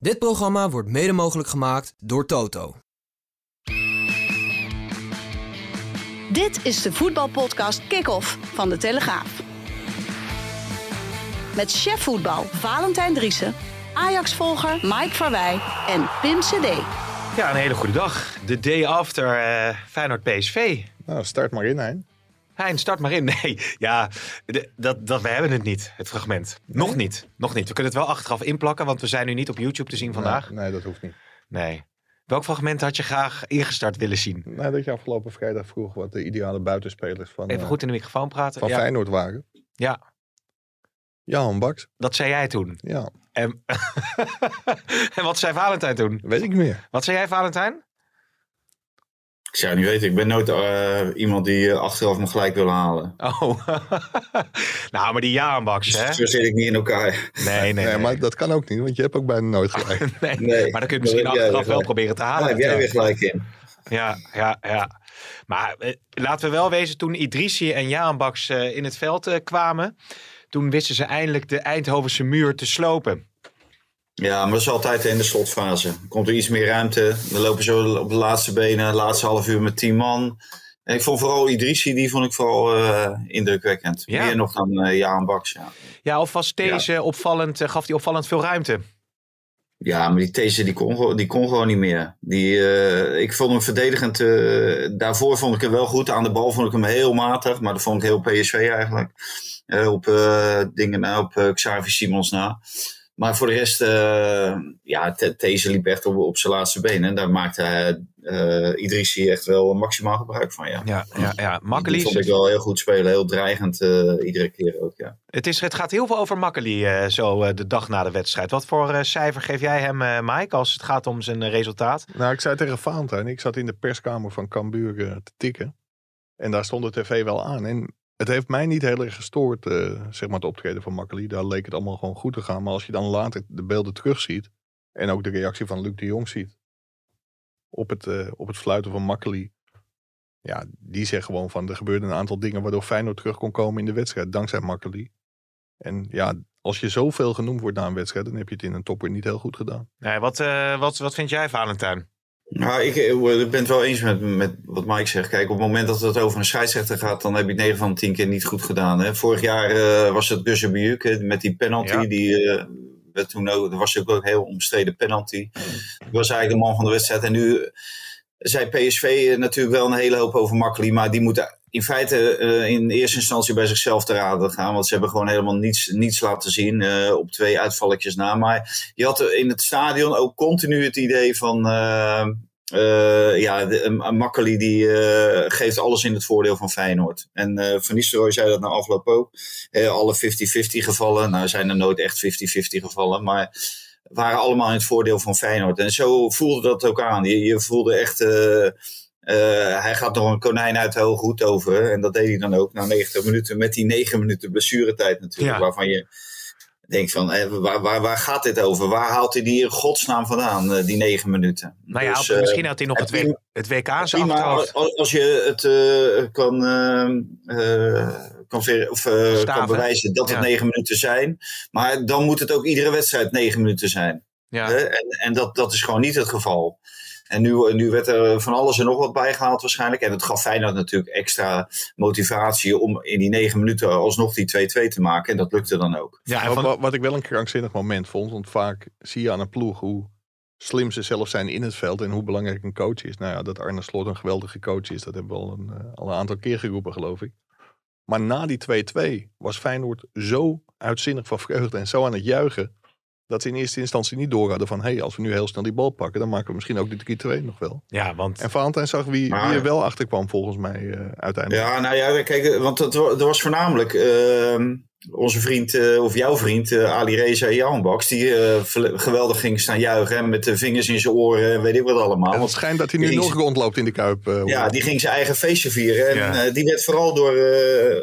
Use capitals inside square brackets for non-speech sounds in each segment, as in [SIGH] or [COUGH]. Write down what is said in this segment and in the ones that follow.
Dit programma wordt mede mogelijk gemaakt door Toto. Dit is de voetbalpodcast Kick-Off van De Telegraaf. Met chef voetbal Valentijn Driessen, Ajax-volger Mike Verwij en Pim CD. Ja, een hele goede dag. De day after eh Feyenoord PSV. Nou, start maar in, Hein. Hein, start maar in. [LAUGHS] Nee, ja, dat, dat, we hebben het niet, het fragment. Nog niet, nog niet. We kunnen het wel achteraf inplakken, want we zijn nu niet op YouTube te zien vandaag. Nee, nee, dat hoeft niet. Nee. Welk fragment had je graag ingestart willen zien? Nou, dat je afgelopen vrijdag vroeg wat de ideale buitenspelers van, Even eh, goed in de microfoon praten. van ja. Feyenoord waren. ja, Jan Baks. dat zei jij toen. Ja, En, [LAUGHS] en wat zei Valentijn toen? weet ik niet meer. Wat zei jij, Valentijn? Ik zou het niet weten. Ik ben nooit eh, iemand die eh, achteraf me gelijk wil halen. Oh, [LAUGHS] nou, maar die Jaanbaks, hè? Zo zit ik niet in elkaar. Nee, nee, Nee, nee. maar dat kan ook niet, want je hebt ook bijna nooit [LAUGHS] gelijk. Nee, Nee, maar dan kun je daar misschien achteraf wel proberen te Daar halen. heb jij weer gelijk in. Ja, ja, ja. Maar eh, laten we wel wezen, toen Idrissi en Jaanbaks eh, in het veld eh, kwamen, toen wisten ze eindelijk de Eindhovense muur te slopen. Ja, maar dat is altijd in de slotfase. Komt er iets meer ruimte. We lopen zo op de laatste benen, laatste half uur met tien man. En ik vond vooral Idrissi, die vond ik vooral eh, indrukwekkend. Ja. Meer nog dan eh Jaan Baks. Ja. Ja, of was deze opvallend, eh, gaf hij opvallend veel ruimte? ja, maar die These die kon, gewoon- die kon gewoon niet meer. Die, ik vond hem verdedigend. daarvoor vond ik hem wel goed. Aan de bal vond ik hem heel matig. Maar dat vond ik heel PSV eigenlijk. Op dingen op Xavi Simons na. Maar voor de rest, eh ja, These liep echt op, op zijn laatste benen. En daar maakte hij, eh Idrissi echt wel maximaal gebruik van. Ja. Ja, ja, ja. Makkeli, vond ik wel heel goed spelen. Heel dreigend eh, iedere keer ook, ja. het, is, het gaat heel veel over Makkeli eh, zo eh, de dag na de wedstrijd. Wat voor eh, cijfer geef jij hem, eh, Mike, als het gaat om zijn resultaat? Nou, ik zei tegen Valentijn, ik zat in de perskamer van Cambuur te tikken. En daar stond de tv wel aan. En het heeft mij niet heel erg gestoord, eh, zeg maar het optreden van Makkeli. Daar leek het allemaal gewoon goed te gaan. Maar als je dan later de beelden terugziet. En ook de reactie van Luc de Jong ziet. Op het, eh, op het fluiten van Makkeli. Ja, die zegt gewoon van er gebeurden een aantal dingen waardoor Feyenoord terug kon komen in de wedstrijd. Dankzij Makkeli. En ja, als je zoveel genoemd wordt na een wedstrijd. Dan heb je het in een topper niet heel goed gedaan. Nee, wat, eh, wat, wat vind jij, Valentijn? Nou, ik, eh, ik ben het wel eens met, met wat Mike zegt. Kijk, op het moment dat het over een scheidsrechter gaat, dan heb je het 9 van de 10 keer niet goed gedaan. Hè? Vorig jaar eh, was het Bujuk met die penalty. Ja. Die eh, werd toen ook, er was ook een heel omstreden penalty. Die was eigenlijk de man van de wedstrijd. En nu zei PSV natuurlijk wel een hele hoop over Makkeli. Maar die moeten in feite eh, in eerste instantie bij zichzelf te raden gaan. Want ze hebben gewoon helemaal niets, niets laten zien eh, op twee uitvalletjes na. Maar je had in het stadion ook continu het idee van... eh, ja, uh, Makkeli die geeft alles in het voordeel van Feyenoord. En Van Nistelrooy zei dat na afloop ook. Alle 50-50 gevallen. Nou zijn er nooit echt 50-50 gevallen. Maar waren allemaal in het voordeel van Feyenoord. En zo voelde dat ook aan. Je, je voelde echt... eh, hij gaat nog een konijn uit de hoge hoed over. En dat deed hij dan ook na 90 minuten. Met die 9 minuten blessuretijd natuurlijk. Ja. Waarvan je denkt van, eh, waar, waar, waar gaat dit over? Waar haalt hij die in godsnaam vandaan, eh, die 9 minuten? Nou ja, Dus, misschien had hij nog het, het w- het WK aan zijn achterhoofd. als, je het kan, eh, eh, kan, ver- of, kan bewijzen dat het Ja. negen minuten zijn. Maar dan moet het ook iedere wedstrijd negen minuten zijn. Ja. En, en dat, dat is gewoon niet het geval. En nu, nu werd er van alles en nog wat bijgehaald waarschijnlijk. En het gaf Feyenoord natuurlijk extra motivatie om in die negen minuten alsnog die 2-2 te maken. En dat lukte dan ook. Ja, en Wat, van- wat- wat ik wel een krankzinnig moment vond, want vaak zie je aan een ploeg hoe slim ze zelf zijn in het veld en hoe belangrijk een coach is. Nou ja, dat Arne Slot een geweldige coach is, dat hebben we al een, eh, al een aantal keer geroepen, geloof ik. Maar na die 2-2 was Feyenoord zo uitzinnig van vreugde en zo aan het juichen, dat ze in eerste instantie niet door hadden van, hé, hey, als we nu heel snel die bal pakken, dan maken we misschien ook de 3-2 nog wel. ja, want En Valentijn zag wie, Maar- wie er wel achter kwam volgens mij eh, uiteindelijk. Ja, nou ja, kijk, want het, wa- er was voornamelijk. ehm, onze vriend, uh, of jouw vriend, uh, Ali Reza Jaanbaks, die uh, geweldig ging staan juichen. Hè, met de vingers in zijn oren, weet ik wat allemaal. En het schijnt dat hij nu nog rondloopt in de Kuip. ja, die ging zijn eigen feestje vieren. En die werd vooral door uh,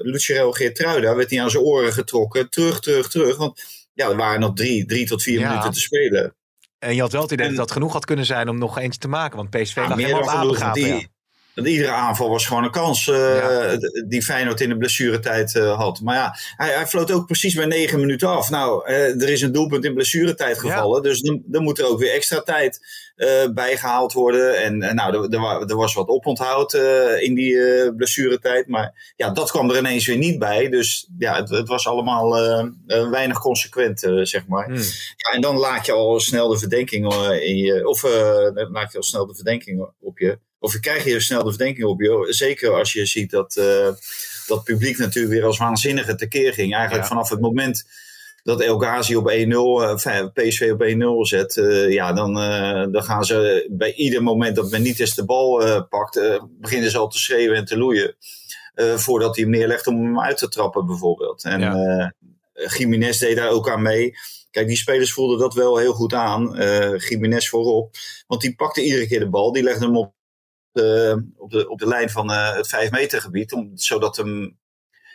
Lucero Geertruida, werd hij aan zijn oren getrokken. Terug, terug, terug. Want ja, er waren nog drie, drie tot vier minuten te spelen. En je had wel het idee dat dat genoeg had kunnen zijn om nog eentje te maken. Want PSV ja, lag helemaal op aanbegaven. Want iedere aanval was gewoon een kans uh, die Feyenoord in de blessuretijd uh, had. Maar ja, hij, hij floot ook precies bij negen minuten af. Nou, uh, er is een doelpunt in blessuretijd gevallen. Dus dan, dan, moet er ook weer extra tijd bijgehaald worden. En nou, er, er, was wat oponthoud in die blessuretijd. Maar ja, dat kwam er ineens weer niet bij. Dus ja, het, het was allemaal weinig consequent, zeg maar. Hmm. Ja, en dan laat je al snel de verdenking in je... Of laat je al snel de verdenking op je of je krijg je snel de verdenking op je. Zeker als je ziet dat uh, dat publiek natuurlijk weer als waanzinnige tekeer ging. Eigenlijk vanaf het moment dat El Ghazi op 1-0, uh, PSV op 1-0 zet, uh, ja, dan, uh, dan gaan ze bij ieder moment dat men niet eens de bal pakt, beginnen ze al te schreeuwen en te loeien. voordat hij hem neerlegt om hem uit te trappen, bijvoorbeeld. En ja. Jiménez deed daar ook aan mee. Kijk, die spelers voelden dat wel heel goed aan. Uh, Jiménez voorop. Want die pakte iedere keer de bal. Die legde hem op de, op, de, op de lijn van uh, het 5 meter gebied. Om, zodat hem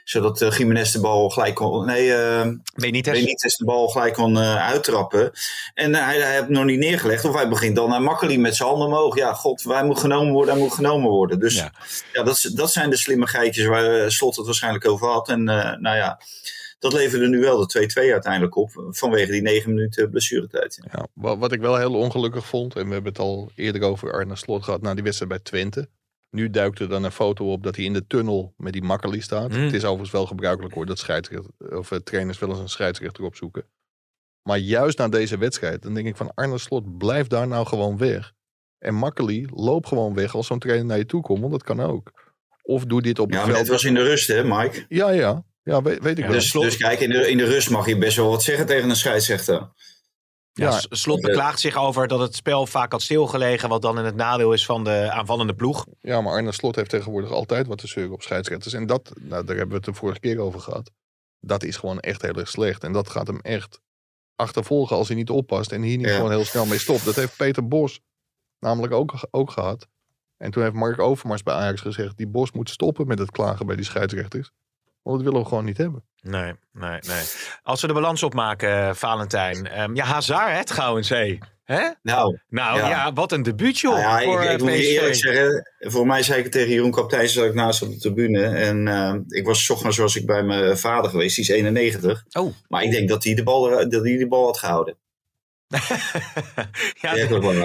zodat uh, Jiménez de bal gelijk kon. Nee, uh, Benitez. Benitez de bal gelijk kon uh, uittrappen. En hij, hij heeft nog niet neergelegd. Of hij begint dan naar Makkeli met zijn handen omhoog. Ja, god, hij moet genomen worden, hij moet genomen worden. Dus ja, ja dat, dat zijn de slimmigheidjes waar Slot het waarschijnlijk over had. En nou ja, dat leverde nu wel de 2-2 uiteindelijk op. Vanwege die negen minuten blessuretijd. Ja, wat ik wel heel ongelukkig vond. En we hebben het al eerder over Arne Slot gehad. Na die wedstrijd bij Twente. Nu duikt er dan een foto op dat hij in de tunnel met die Makkeli staat. Mm. Het is overigens wel gebruikelijk hoor dat scheidsrechter, of, uh, trainers wel eens een scheidsrechter opzoeken. Maar juist na deze wedstrijd, dan denk ik van Arne Slot, blijf daar nou gewoon weg. En Makkeli, loop gewoon weg als zo'n trainer naar je toe komt, want dat kan ook. Of doe dit op het ja, veld. het was in de rust hè Mike? Ja, ja. Ja, weet, weet ik wel. Dus, dus kijk, in de, in de rust mag je best wel wat zeggen tegen een scheidsrechter. Ja, Slot beklaagt zich over dat het spel vaak had stilgelegen, wat dan in het nadeel is van de aanvallende ploeg. Ja, maar Arne Slot heeft tegenwoordig altijd wat te zeuren op scheidsrechters. En dat, nou, daar hebben we het de vorige keer over gehad. Dat is gewoon echt heel erg slecht. En dat gaat hem echt achtervolgen als hij niet oppast en hier niet gewoon heel snel mee stopt. Dat heeft Peter Bos namelijk ook, ook gehad. En toen heeft Mark Overmars bij Ajax gezegd, die Bos moet stoppen met het klagen bij die scheidsrechters. Want dat willen we gewoon niet hebben. Nee, nee, nee. Als we de balans opmaken, eh, Valentijn. Um, ja, Hazard, het trouwens, hé. Hè? Nou, nou ja. wat een debuutje nou ja, voor ik, ik moet je eerlijk zeggen, voor mij zei ik het tegen Jeroen Kapteijs dat ik naast op de tribune. En uh, ik was ochtends zoals ik bij mijn vader geweest, die is 91. Oh. Maar ik denk dat hij de bal, dat hij de bal had gehouden. [LAUGHS] ja,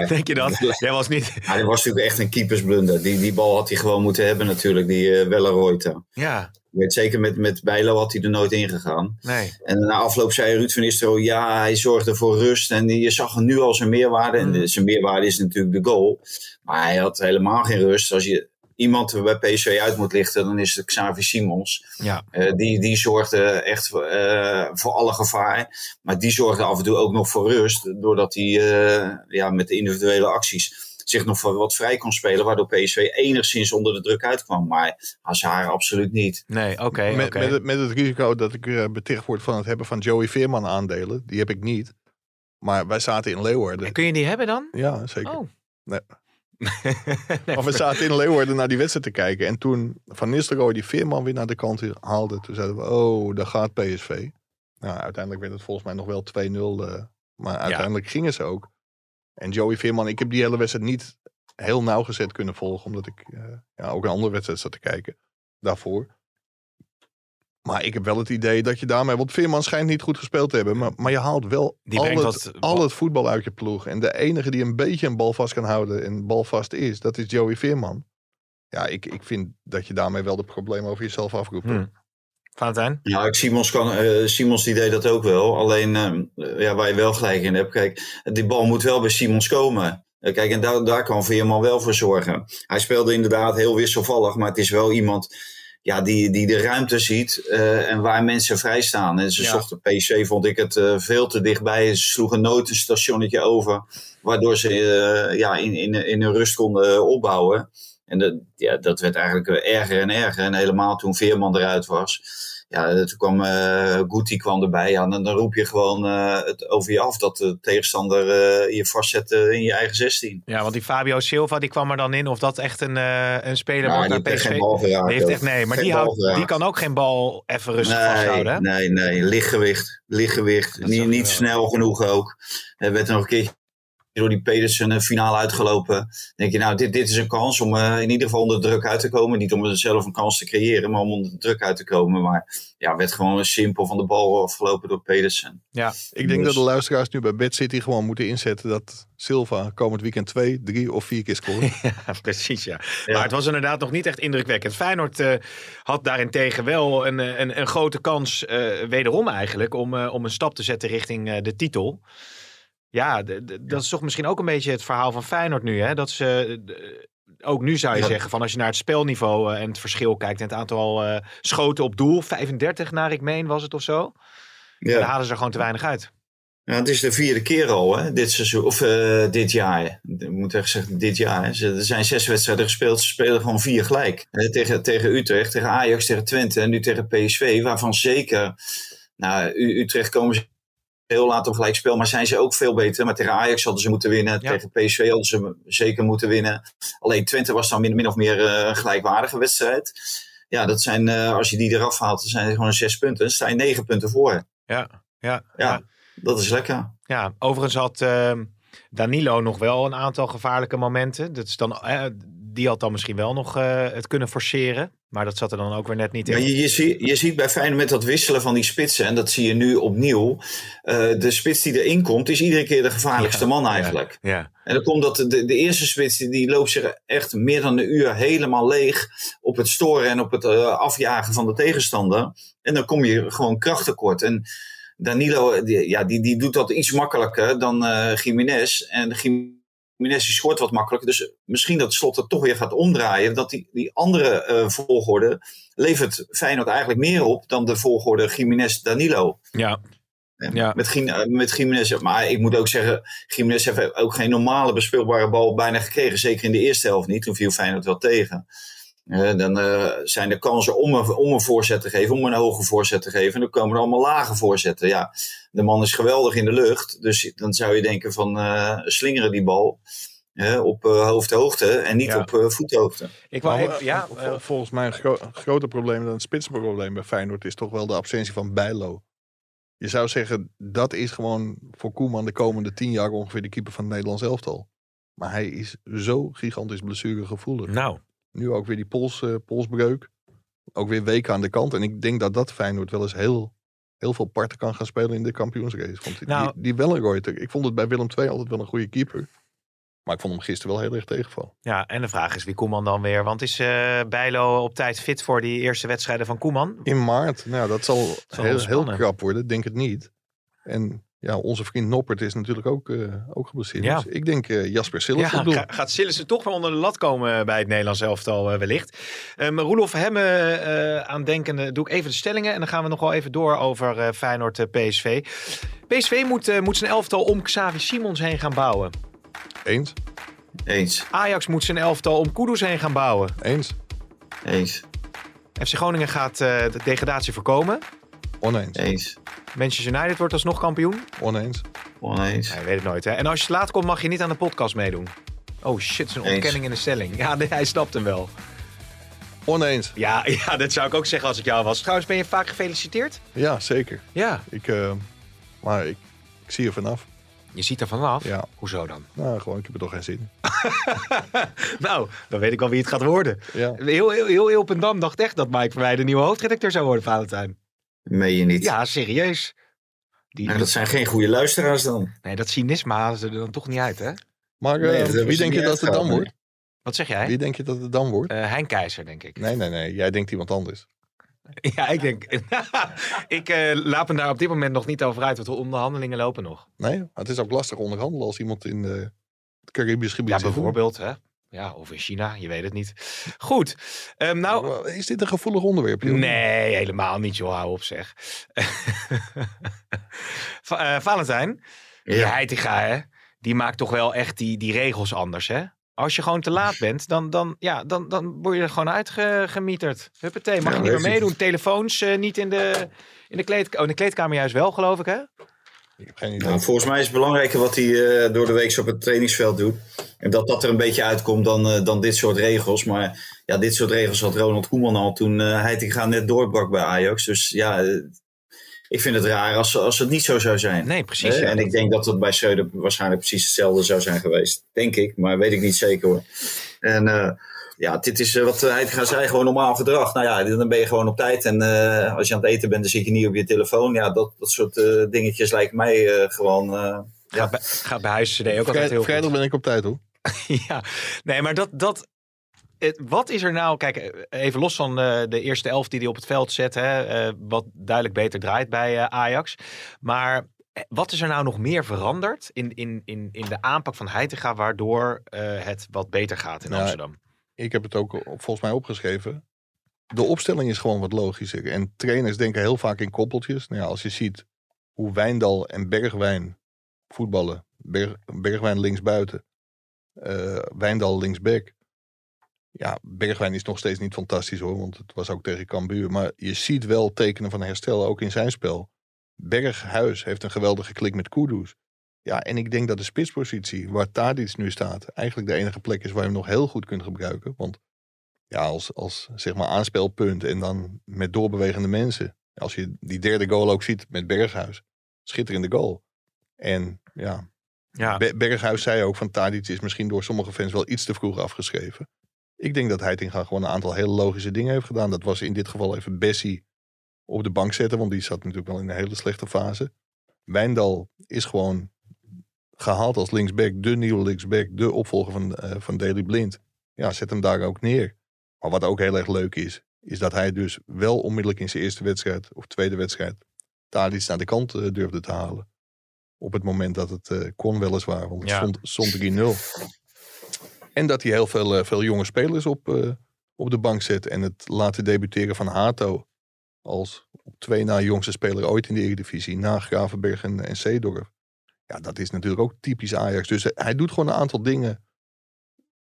denk je dat? Jij was niet... Ja, dat was natuurlijk echt een keepersblunder. Die, die bal had hij gewoon moeten hebben natuurlijk, die uh, Welleroyte. Ja. Weet zeker, met, met Bijlo had hij er nooit in gegaan. Nee. En na afloop zei Ruud van Nistelrooy, ja, hij zorgde voor rust. En je zag hem nu al zijn meerwaarde. En mm. zijn meerwaarde is natuurlijk de goal. Maar hij had helemaal geen rust. Als je iemand bij PSV uit moet lichten, dan is het Xavi Simons. Ja. Uh, die, die zorgde echt uh, voor alle gevaar. Maar die zorgde af en toe ook nog voor rust. Doordat hij uh, ja, met de individuele acties zich nog wat vrij kon spelen. Waardoor PSV enigszins onder de druk uitkwam. Maar Hazard absoluut niet. Nee, oké. met, met, het, met het risico dat ik uh, beticht word van het hebben van Joey Veerman aandelen. Die heb ik niet. Maar wij zaten in Leeuwarden. kun je die hebben dan? Ja, zeker. Oh. Nee. [LAUGHS] maar we zaten in Leeuwarden naar die wedstrijd te kijken. En toen Van Nistelrooy die Veerman weer naar de kant haalde. Toen zeiden we, oh, daar gaat PSV. Nou, uiteindelijk werd het volgens mij nog wel 2-0. Uh, maar uiteindelijk gingen ze ook. En Joey Veerman, ik heb die hele wedstrijd niet heel nauwgezet kunnen volgen. Omdat ik uh, ja, ook een andere wedstrijd zat te kijken daarvoor. Maar ik heb wel het idee dat je daarmee... Want Veerman schijnt niet goed gespeeld te hebben. Maar, maar je haalt wel al het, al het voetbal uit je ploeg. En de enige die een beetje een bal vast kan houden en balvast is... dat is Joey Veerman. Ja, ik, ik vind dat je daarmee wel de problemen over jezelf afroept. Hmm. Valentijn? Ja, Simons, kan, uh, Simons die deed dat ook wel. Alleen uh, ja, waar je wel gelijk in hebt. Kijk, die bal moet wel bij Simons komen. Uh, kijk, en daar, daar kan Veerman wel voor zorgen. Hij speelde inderdaad heel wisselvallig. Maar het is wel iemand ja, die, die de ruimte ziet uh, en waar mensen vrij staan. En ze ja. zochten PC, vond ik het veel te dichtbij. Ze sloegen nooit een stationnetje over, waardoor ze ja, in, in, in een rust konden opbouwen. En dat, ja, dat werd eigenlijk erger en erger. En helemaal toen Veerman eruit was. ja, toen kwam uh, Guti kwam erbij. Ja, dan, dan roep je gewoon uh, het over je af dat de tegenstander uh, je vastzet in je eigen 16. Ja, want die Fabio Silva die kwam er dan in. Of dat echt een, een speler wordt naar PSV. Geen bal geraakt, heeft echt, nee, maar die, houdt, die kan ook geen bal even rustig nee, vasthouden. Hè? Nee, nee, lichtgewicht. Lichtgewicht. Niet, niet snel genoeg ook. Er werd nog een keer door die Pedersen een finale uitgelopen. denk je, nou, dit, dit is een kans om uh, in ieder geval onder de druk uit te komen. Niet om zelf een kans te creëren, maar om onder de druk uit te komen. Maar ja, werd gewoon simpel van de bal afgelopen door Pedersen. Ja, ik denk Dus- dat de luisteraars nu bij Bad City gewoon moeten inzetten dat Silva komend weekend twee, drie of vier keer scoort. [LAUGHS] Ja, precies, ja. Maar het was inderdaad nog niet echt indrukwekkend. Feyenoord eh, had daarentegen wel een, eh, een, een grote kans, eh, wederom eigenlijk, om, eh, om een stap te zetten richting eh, de titel. Ja, de- de- dat is toch misschien ook een beetje het verhaal van Feyenoord nu. Hè? Dat ze, de- ook nu zou je Ja. zeggen, van als je naar het spelniveau eh, en het verschil kijkt en het aantal eh, schoten op doel, 35 naar ik meen was het of zo. Ja. Daar halen ze er gewoon te weinig uit. Ja, het is de vierde keer al, hè, dit seizoen, of eh, dit jaar. Ik moet echt zeggen, dit jaar. hè. Ze- Er zijn zes wedstrijden gespeeld, ze spelen gewoon vier gelijk. Hè, tegen, tegen Utrecht, tegen Ajax, tegen Twente en nu tegen PSV, waarvan zeker, nou, Utrecht komen ze heel laat op gelijk spel, maar zijn ze ook veel beter. Maar tegen Ajax hadden ze moeten winnen, Ja. tegen PSV hadden ze zeker moeten winnen. Alleen Twente was dan min, min of meer eh, een gelijkwaardige wedstrijd. Ja, dat zijn, eh, als je die eraf haalt, dan zijn het gewoon zes punten. Dan sta je negen punten voor. Ja, ja, Ja, ja. dat is lekker. Ja, overigens had ehm, Danilo nog wel een aantal gevaarlijke momenten. Dat is dan, eh, die had dan misschien wel nog eh, het kunnen forceren. Maar dat zat er dan ook weer net niet in. Je, je, zie- je ziet bij Feyenoord met dat wisselen van die spitsen, en dat zie je nu opnieuw. eh, de spits die erin komt, is iedere keer de gevaarlijkste Ja, man eigenlijk. Ja, En dan komt dat de, de eerste spits, die, loopt zich echt meer dan een uur helemaal leeg op het storen en op het eh, afjagen van de tegenstander. En dan kom je gewoon krachttekort. En Danilo, die, ja, die, die doet dat iets makkelijker dan eh Jiménez. En Jiménez die scoort wat makkelijker. Dus misschien dat Slot het toch weer gaat omdraaien. Dat die, die andere eh, volgorde levert Feyenoord eigenlijk meer op dan de volgorde Jiménez-Danilo. ja, Ja. Met, eh, met Gimenez. Maar ik moet ook zeggen, Gimenez heeft ook geen normale bespeelbare bal bijna gekregen. Zeker in de eerste helft niet. Toen viel Feyenoord wel tegen. Eh, dan eh, zijn er kansen om een, om een voorzet te geven, om een hoge voorzet te geven. En dan komen er allemaal lage voorzetten. Ja, de man is geweldig in de lucht. Dus dan zou je denken van eh, slingeren die bal op eh, hoofdhoogte en niet Ja. op eh, voethoogte. ik wou even, ja, vol- eh, volgens mij een gro- groter probleem dan het spitsenprobleem bij Feyenoord is toch wel de absentie van Bijlo. Je zou zeggen, dat is gewoon voor Koeman de komende tien jaar ongeveer de keeper van het Nederlands elftal. Maar hij is zo gigantisch blessuregevoelig. nou, Nu ook weer die pols, eh, polsbreuk. Ook weer weken aan de kant. En ik denk dat dat Feyenoord wel eens heel, heel veel parten kan gaan spelen in de kampioensrace. Want die, Nou- die, die Wellenreuter, ik vond het bij Willem II altijd wel een goede keeper. Maar ik vond hem gisteren wel heel erg tegenvallen. ja, en de vraag is wie Koeman dan weer? Want is eh Bijlo op tijd fit voor die eerste wedstrijden van Koeman? In maart, nou dat zal, Zal heel, heel krap worden, denk het niet. En ja, onze vriend Noppert is natuurlijk ook, eh ook geblesseerd. Ja. Dus ik denk eh, Jasper Sillissen Ja, doen. ga- gaat Sillissen toch weer onder de lat komen bij het Nederlands elftal eh, wellicht. Um, Roelof Hemme eh aan denkende doe ik even de stellingen. En dan gaan we nog wel even door over eh, Feyenoord eh, PSV. PSV moet, eh, moet zijn elftal om Xavi Simons heen gaan bouwen. Eens, Eens, Ajax moet zijn elftal om Kudus heen gaan bouwen. eens, eens, FC Groningen gaat eh, de degradatie voorkomen. Oneens, eens, Manchester United wordt alsnog kampioen. oneens. oneens. Ja, je weet het nooit hè. En als je te laat komt mag je niet aan de podcast meedoen. Oh shit, zo'n Eens. ontkenning in de stelling. Ja, nee, hij snapt hem wel. Oneens, Ja, [LAUGHS] ja, dat zou ik ook zeggen als ik jou was. Trouwens, ben je vaak gefeliciteerd? ja zeker. Ja. Ik, eh, maar ik, ik zie er vanaf. Je ziet er vanaf. Ja, Hoezo dan? nou gewoon, ik heb er toch geen zin in. [LAUGHS] nou, dan weet ik wel wie het gaat worden. Ja. Heel, heel, heel, heel Dam dacht echt dat Mike Verwij de nieuwe hoofdredacteur zou worden, Valentijn. Meen je niet? Ja, serieus. Die, Nou, dat zijn geen goede luisteraars dan. Nee, dat cynisme halen ze er dan toch niet uit, hè? Maar Nee, eh, wie denk je dat het dan wordt? Wat zeg jij? Wie denk je dat het dan wordt? Eh Hein Keizer, denk ik. Nee, nee, nee. Jij denkt iemand anders. [LAUGHS] Ja, ik denk... [LAUGHS] ik eh, laat me daar op dit moment nog niet over uit, want de onderhandelingen lopen nog. Nee, maar het is ook lastig onderhandelen als iemand in het Caribisch gebied Ja, bijvoorbeeld, hè? Ja, of in China, je weet het niet. Goed. Ehm, nou, Is dit een gevoelig onderwerp? joh? Nee, helemaal niet, joh. Hou op, zeg. Va- eh, Valentijn, die Ja. Heitinga, hè? Die maakt toch wel echt die, die regels anders, hè? Als je gewoon te laat bent, dan, dan, ja, dan, dan word je er gewoon uitgemieterd. Huppatee, mag Ja, je niet meer meedoen. Telefoons eh, niet in de, in de kleedkamer. Oh, in de kleedkamer juist wel, geloof ik, hè? Ik heb geen idee. Nou, volgens mij is het belangrijker wat hij eh, door de week op het trainingsveld doet. En dat dat er een beetje uitkomt dan, eh, dan dit soort regels. Maar ja, dit soort regels had Ronald Koeman al toen uh, Heitinga net doorbrak bij Ajax. Dus ja, eh, ik vind het raar als, als het niet zo zou zijn. Nee, precies. Eh, ja. en ik denk dat het bij Schreuder waarschijnlijk precies hetzelfde zou zijn geweest. Denk ik, maar weet ik niet zeker hoor. En eh, ja, dit is eh, wat Heitinga zei, gewoon normaal gedrag. Nou ja, dan ben je gewoon op tijd. En eh, als je aan het eten bent, dan zit je niet op je telefoon. Ja, dat, dat soort eh, dingetjes lijken mij eh, gewoon... eh, Gaat bij, gaat bij Huis CD ook altijd heel goed. vrijdag ben ik op tijd hoor. [LAUGHS] ja, nee, maar dat. dat het- wat is er nou, kijk, even los van eh, de eerste elf die hij op het veld zet, hè, eh, wat duidelijk beter draait bij eh, Ajax. Maar wat is er nou nog meer veranderd in, in, in, in de aanpak van Heitinga, waardoor eh, het wat beter gaat in Nou, Amsterdam? Ik heb het ook op- volgens mij opgeschreven. De opstelling is gewoon wat logischer. En trainers denken heel vaak in koppeltjes. Nou ja, als je ziet hoe Wijndal en Bergwijn voetballen. Berg, Bergwijn linksbuiten. eh Wijndal linksback. Ja, Bergwijn is nog steeds niet fantastisch hoor. Want het was ook tegen Cambuur. Maar je ziet wel tekenen van herstel ook in zijn spel. Berghuis heeft een geweldige klik met Kudus. Ja, en ik denk dat de spitspositie waar Tadic nu staat, eigenlijk de enige plek is waar je hem nog heel goed kunt gebruiken. Want ja, als, als zeg maar aanspeelpunt en dan met doorbewegende mensen. Als je die derde goal ook ziet met Berghuis. Schitterende goal. En ja, Ja, Be- Berghuis zei ook van Tadic is misschien door sommige fans wel iets te vroeg afgeschreven. Ik denk dat Heitinga gewoon een aantal hele logische dingen heeft gedaan. Dat was in dit geval even Bessie op de bank zetten, want die zat natuurlijk wel in een hele slechte fase. Wijndal is gewoon gehaald als linksback, de nieuwe linksback, de opvolger van, eh van Daley Blind. Ja, zet hem daar ook neer. Maar wat ook heel erg leuk is, is dat hij dus wel onmiddellijk in zijn eerste wedstrijd of tweede wedstrijd Tadic naar de kant eh, durfde te halen. Op het moment dat het eh, kon weliswaar, want het Ja. stond, stond 3-0. En dat hij heel veel, veel jonge spelers op, op de bank zet. En het laten debuteren van Hato als op twee na jongste speler ooit in de Eredivisie. Na Gravenberg en, en Seedorf. Ja, dat is natuurlijk ook typisch Ajax. Dus hij doet gewoon een aantal dingen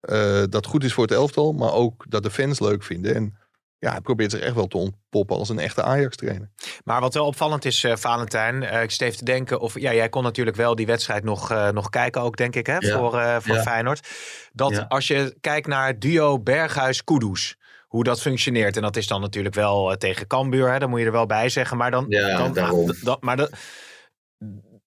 eh, dat goed is voor het elftal. Maar ook dat de fans leuk vinden. En ja, hij probeert zich echt wel te ontpoppen als een echte Ajax-trainer. maar wat wel opvallend is, eh, Valentijn, eh, ik steef te denken, of ja, jij kon natuurlijk wel die wedstrijd nog, eh, nog kijken ook, denk ik, hè, Ja. voor, eh, voor Ja. Feyenoord. Dat Ja. als je kijkt naar duo Berghuis-Kudus, hoe dat functioneert, en dat is dan natuurlijk wel eh, tegen Cambuur, hè, dat moet je er wel bij zeggen, maar dan... Ja, dan daarom. d- dat, maar dat,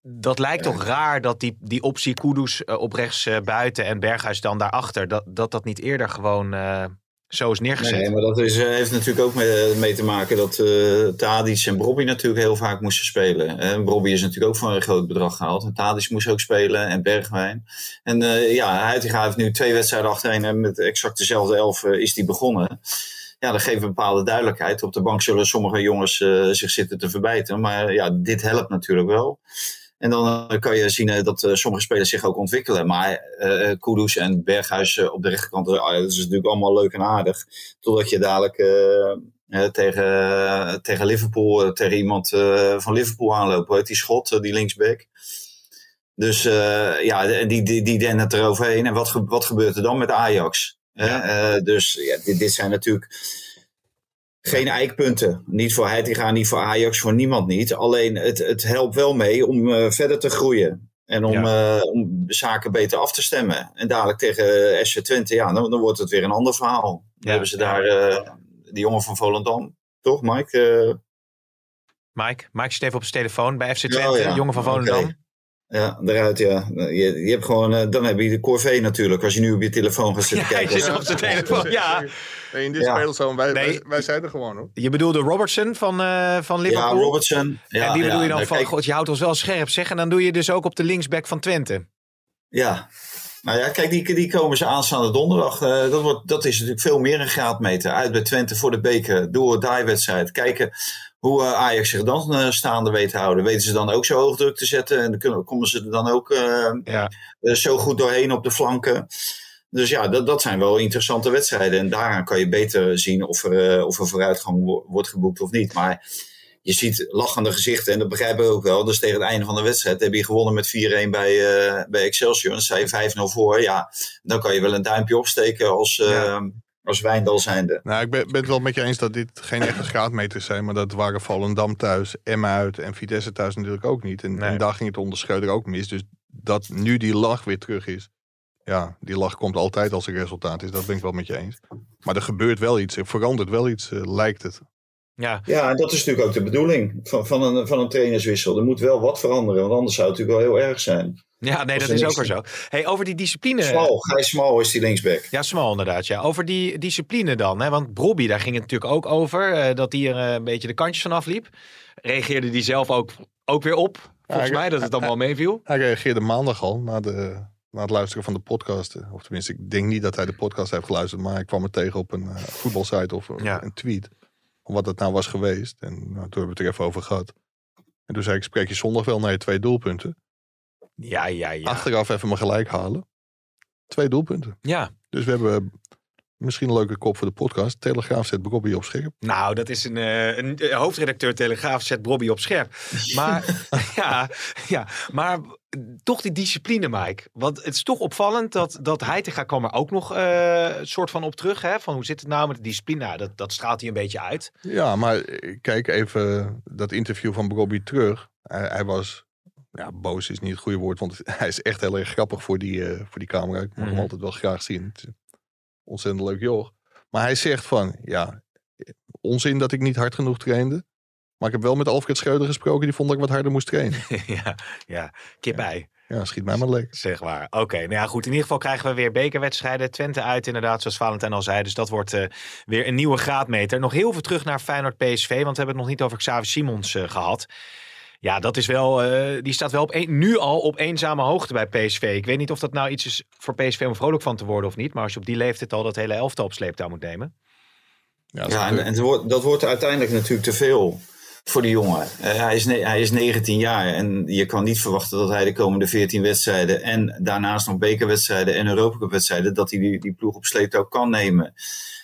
dat lijkt toch raar dat die, die optie Kudus eh, op rechts eh, buiten en Berghuis dan daarachter, dat, dat dat niet eerder gewoon eh, zo is neergezet. Nee, maar dat is, heeft natuurlijk ook mee, mee te maken dat uh, en Brobby natuurlijk heel vaak moesten spelen. En Brobby is natuurlijk ook voor een groot bedrag gehaald. En Tadic moest ook spelen en Bergwijn. En uh, ja, Heitinga heeft nu twee wedstrijden achtereen en met exact dezelfde elf is die begonnen. Ja, dat geeft een bepaalde duidelijkheid. Op de bank zullen sommige jongens zich zitten te verbijten. Maar ja, dit helpt natuurlijk wel. En dan uh, kan je zien uh, dat uh, sommige spelers zich ook ontwikkelen. Maar uh, Kudus en Berghuis op de rechterkant, dat is natuurlijk allemaal leuk en aardig. Totdat je dadelijk tegen, tegen Liverpool, tegen iemand van Liverpool aanloopt. Heet die schot, die linksback? Dus ja, die, die, die den het eroverheen. En wat, wat gebeurt er dan met Ajax? Ja. dus ja, dit, dit zijn natuurlijk geen eikpunten. Niet voor Heitinga, niet voor Ajax, voor niemand niet. Alleen het, het helpt wel mee om uh, verder te groeien. En om, ja. uh, om zaken beter af te stemmen. En dadelijk tegen SC Twente, ja, dan, dan wordt het weer een ander verhaal. Dan ja. hebben ze daar uh, die jongen van Volendam. Toch, Mike? Mike? Mike zit even op zijn telefoon bij FC Twente, oh, ja. jongen van Volendam. Okay. Ja, eruit ja. Je, je hebt gewoon, uh, dan heb je de corvée natuurlijk. Als je nu op je telefoon gaat zitten [LAUGHS] ja, kijken. Ja, op zijn telefoon, ja. Nee, in dit ja. speelzoon, wij, nee. wij, wij, zijn er gewoon hoor. Je bedoelde Robertson van, uh, van Liverpool? Ja, Robertson. Ja, en die bedoel ja, je dan van, kijk, god, je houdt ons wel scherp zeg. En dan doe je dus ook op de linksback van Twente. Ja, nou ja, kijk, die, die komen ze aanstaande donderdag. Uh, dat, wordt, dat is natuurlijk veel meer een graadmeter. Uit bij Twente voor de beker, door de wedstrijd. Kijken hoe uh, Ajax zich dan uh, staande weet te houden. Weten ze dan ook zo hoog druk te zetten? En dan kunnen, komen ze er dan ook uh, ja. zo goed doorheen op de flanken. Dus ja, dat, dat zijn wel interessante wedstrijden. En daaraan kan je beter zien of er, of er vooruitgang wo wordt geboekt of niet. Maar je ziet lachende gezichten en dat begrijp ik ook wel. Dus tegen het einde van de wedstrijd heb je gewonnen met 4-1 bij, uh, bij Excelsior. En dan sta je 5-0 voor. Ja, dan kan je wel een duimpje opsteken als, uh, als Wijndal zijnde. Nou, ik ben, ben het wel met je eens dat dit geen echte graadmeters zijn. Maar dat waren Volendam thuis, Emma uit en Vitesse thuis natuurlijk ook niet. En, Nee. en daar ging het onder Schreuder ook mis. Dus dat nu die lach weer terug is. Ja, die lach komt altijd als er resultaat is. Dat ben ik wel met je eens. Maar er gebeurt wel iets. Er verandert wel iets, eh, lijkt het. Ja, Ja, en dat is natuurlijk ook de bedoeling van, van, een, van een trainerswissel. Er moet wel wat veranderen, want anders zou het natuurlijk wel heel erg zijn. Ja nee, dat is ook weer zo. Hey, over die discipline. Smal, Gijs Smal is die linksback. Ja, smal inderdaad. Ja. Over die discipline dan. Hè? Want Brobby, daar ging het natuurlijk ook over. eh, dat hij er eh, een beetje de kantjes van afliep. Reageerde die zelf ook, ook weer op. Volgens Ja, mij dat het allemaal meeviel. Hij reageerde maandag al na, de, na het luisteren van de podcast. Of tenminste, ik denk niet dat hij de podcast heeft geluisterd. Maar hij kwam er tegen op een eh, voetbalsite of een- Ja. een tweet. Om wat het nou was geweest. En nou, toen hebben we het er even over gehad. En toen zei ik, spreek je zondag wel naar je twee doelpunten. Ja, ja, ja. Achteraf even maar gelijk halen. Twee doelpunten. Ja, Dus we hebben misschien een leuke kop voor de podcast. Telegraaf zet Bobby op scherp. nou, dat is een, eh, een eh, hoofdredacteur Telegraaf zet Brobby op scherp. Maar, [LAUGHS] ja, ja, maar toch die discipline, Mike. Want het is toch opvallend dat, dat Heitinga kwam er ook nog eh, een soort van op terug. Hè? Van hoe zit het nou met de discipline? Nou, dat, dat straalt hij een beetje uit. Ja, maar eh, kijk even dat interview van Bobby terug. Hij, hij was, ja, boos is niet het goede woord, want [LAUGHS] hij is echt heel erg grappig voor die, eh, voor die camera. Ik mag Mhm. hem altijd wel graag zien. Ontzettend leuk joh. Maar hij zegt van, ja, onzin dat ik niet hard genoeg trainde. Maar ik heb wel met Alfred Schreuder gesproken, die vond dat ik wat harder moest trainen. [LAUGHS] ja, ja, kip ei. Ja, schiet mij maar lekker. Zeg maar. Oké, nou ja, goed. In ieder geval krijgen we weer bekerwedstrijden. Twente uit, inderdaad, zoals Valentijn al zei. Dus dat wordt eh, weer een nieuwe graadmeter. Nog heel veel terug naar Feyenoord PSV, want we hebben het nog niet over Xavi Simons eh, gehad. Ja, dat is wel, eh, die staat wel op een, nu al op eenzame hoogte bij PSV. Ik weet niet of dat nou iets is voor PSV om vrolijk van te worden of niet. Maar als je op die leeftijd al dat hele elftal op sleeptouw moet nemen. Ja, dat, Ja, is en, en wordt, dat wordt uiteindelijk natuurlijk te veel voor die jongen. Eh, hij, is hij is 19 jaar en je kan niet verwachten dat hij de komende 14 wedstrijden en daarnaast nog bekerwedstrijden en Europacupwedstrijden, dat hij die, die ploeg op sleeptouw kan nemen.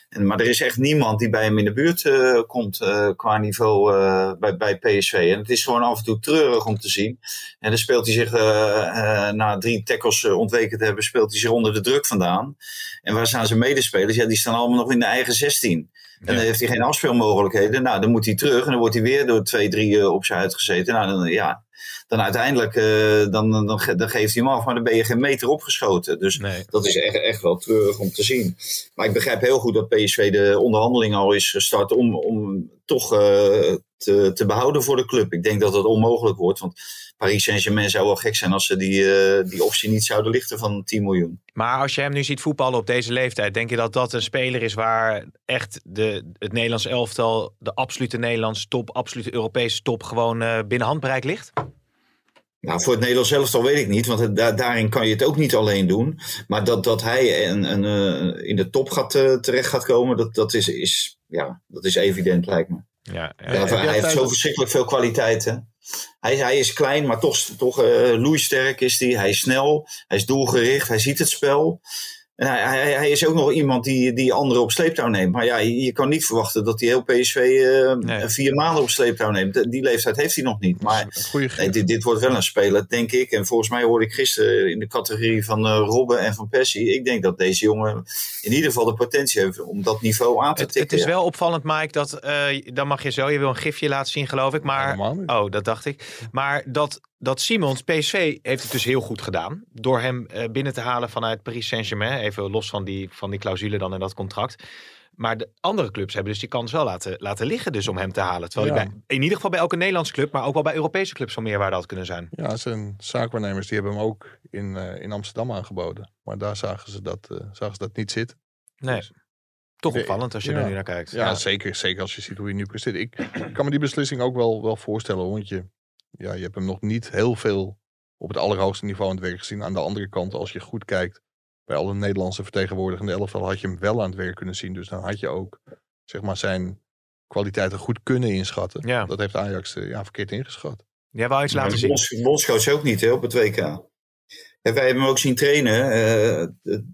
En, maar er is echt niemand die bij hem in de buurt eh, komt eh, qua niveau eh, bij, bij PSV. En het is gewoon af en toe treurig om te zien. En dan speelt hij zich, na drie tackles ontweken te hebben, speelt hij zich onder de druk vandaan. En waar staan zijn medespelers? Ja, die staan allemaal nog in de eigen 16. En dan heeft hij geen afspeelmogelijkheden. Nou, dan moet hij terug en dan wordt hij weer door twee, drie op zijn uitgezeten. Nou, dan, ja, dan uiteindelijk eh, dan, dan, dan, ge- dan geeft hij hem af, maar dan ben je geen meter opgeschoten. Dus Nee. dat is echt, echt wel treurig om te zien. Maar ik begrijp heel goed dat PSV de onderhandeling al is gestart om, om toch eh, te, te behouden voor de club. Ik denk dat dat onmogelijk wordt, want Paris Saint-Germain zou wel gek zijn als ze die, eh, die optie niet zouden lichten van 10 miljoen. Maar als je hem nu ziet voetballen op deze leeftijd, denk je dat dat een speler is waar echt de, het Nederlands elftal, de absolute Nederlandse top, absolute Europese top, gewoon eh, binnen handbereik ligt? Nou, voor het Nederlands elftal weet ik niet, want het- da- daarin kan je het ook niet alleen doen. Maar dat, dat hij een, een, eh, in de top gaat, terecht gaat komen, dat, dat, is, is, ja, dat is evident, lijkt me. Ja, hij heeft zo verschrikkelijk veel kwaliteiten. Hij, hij is klein, maar toch, toch eh loeisterk is hij. Hij is snel, hij is doelgericht, hij ziet het spel. En hij, hij, hij is ook nog iemand die, die anderen op sleeptouw neemt. Maar ja, je, je kan niet verwachten dat hij heel PSV eh, Nee. vier maanden op sleeptouw neemt. Die leeftijd heeft hij nog niet. Maar Nee, dit, dit wordt wel een speler, denk ik. En volgens mij hoorde ik gisteren in de categorie van eh Robben en van Persie. Ik denk dat deze jongen in ieder geval de potentie heeft om dat niveau aan te tikken. het is wel opvallend, Mike, dat eh, dan mag je zo, je wil een gifje laten zien, geloof ik. Maar, oh, dat dacht ik. Maar dat, dat Simons, PSV, heeft het dus heel goed gedaan. Door hem eh, binnen te halen vanuit Paris Saint-Germain. Even los van die, van die clausule dan in dat contract. Maar de andere clubs hebben dus die kans wel laten, laten liggen dus om hem te halen. Terwijl hij Ja. bij, in ieder geval bij elke Nederlandse club, maar ook wel bij Europese clubs van meerwaarde had kunnen zijn. Ja, zijn zaakwaarnemers die hebben hem ook in, eh, in Amsterdam aangeboden. Maar daar zagen ze dat, eh, zagen ze dat niet zitten. Nee. Dus- Toch opvallend als je ja. er nu naar kijkt. Ja, Zeker, zeker als je ziet hoe hij nu presteert. Ik kan me die beslissing ook wel, wel voorstellen. Want je, ja, je hebt hem nog niet heel veel op het allerhoogste niveau aan het werk gezien. Aan de andere kant, als je goed kijkt bij alle Nederlandse vertegenwoordigende elftal, had je hem wel aan het werk kunnen zien. Dus dan had je ook zeg maar, zijn kwaliteiten goed kunnen inschatten. Ja. Dat heeft Ajax eh, ja, verkeerd ingeschat. Jij wou iets laten zien. bonds- bondscoach ook niet hè, op het WK. En wij hebben hem ook zien trainen eh,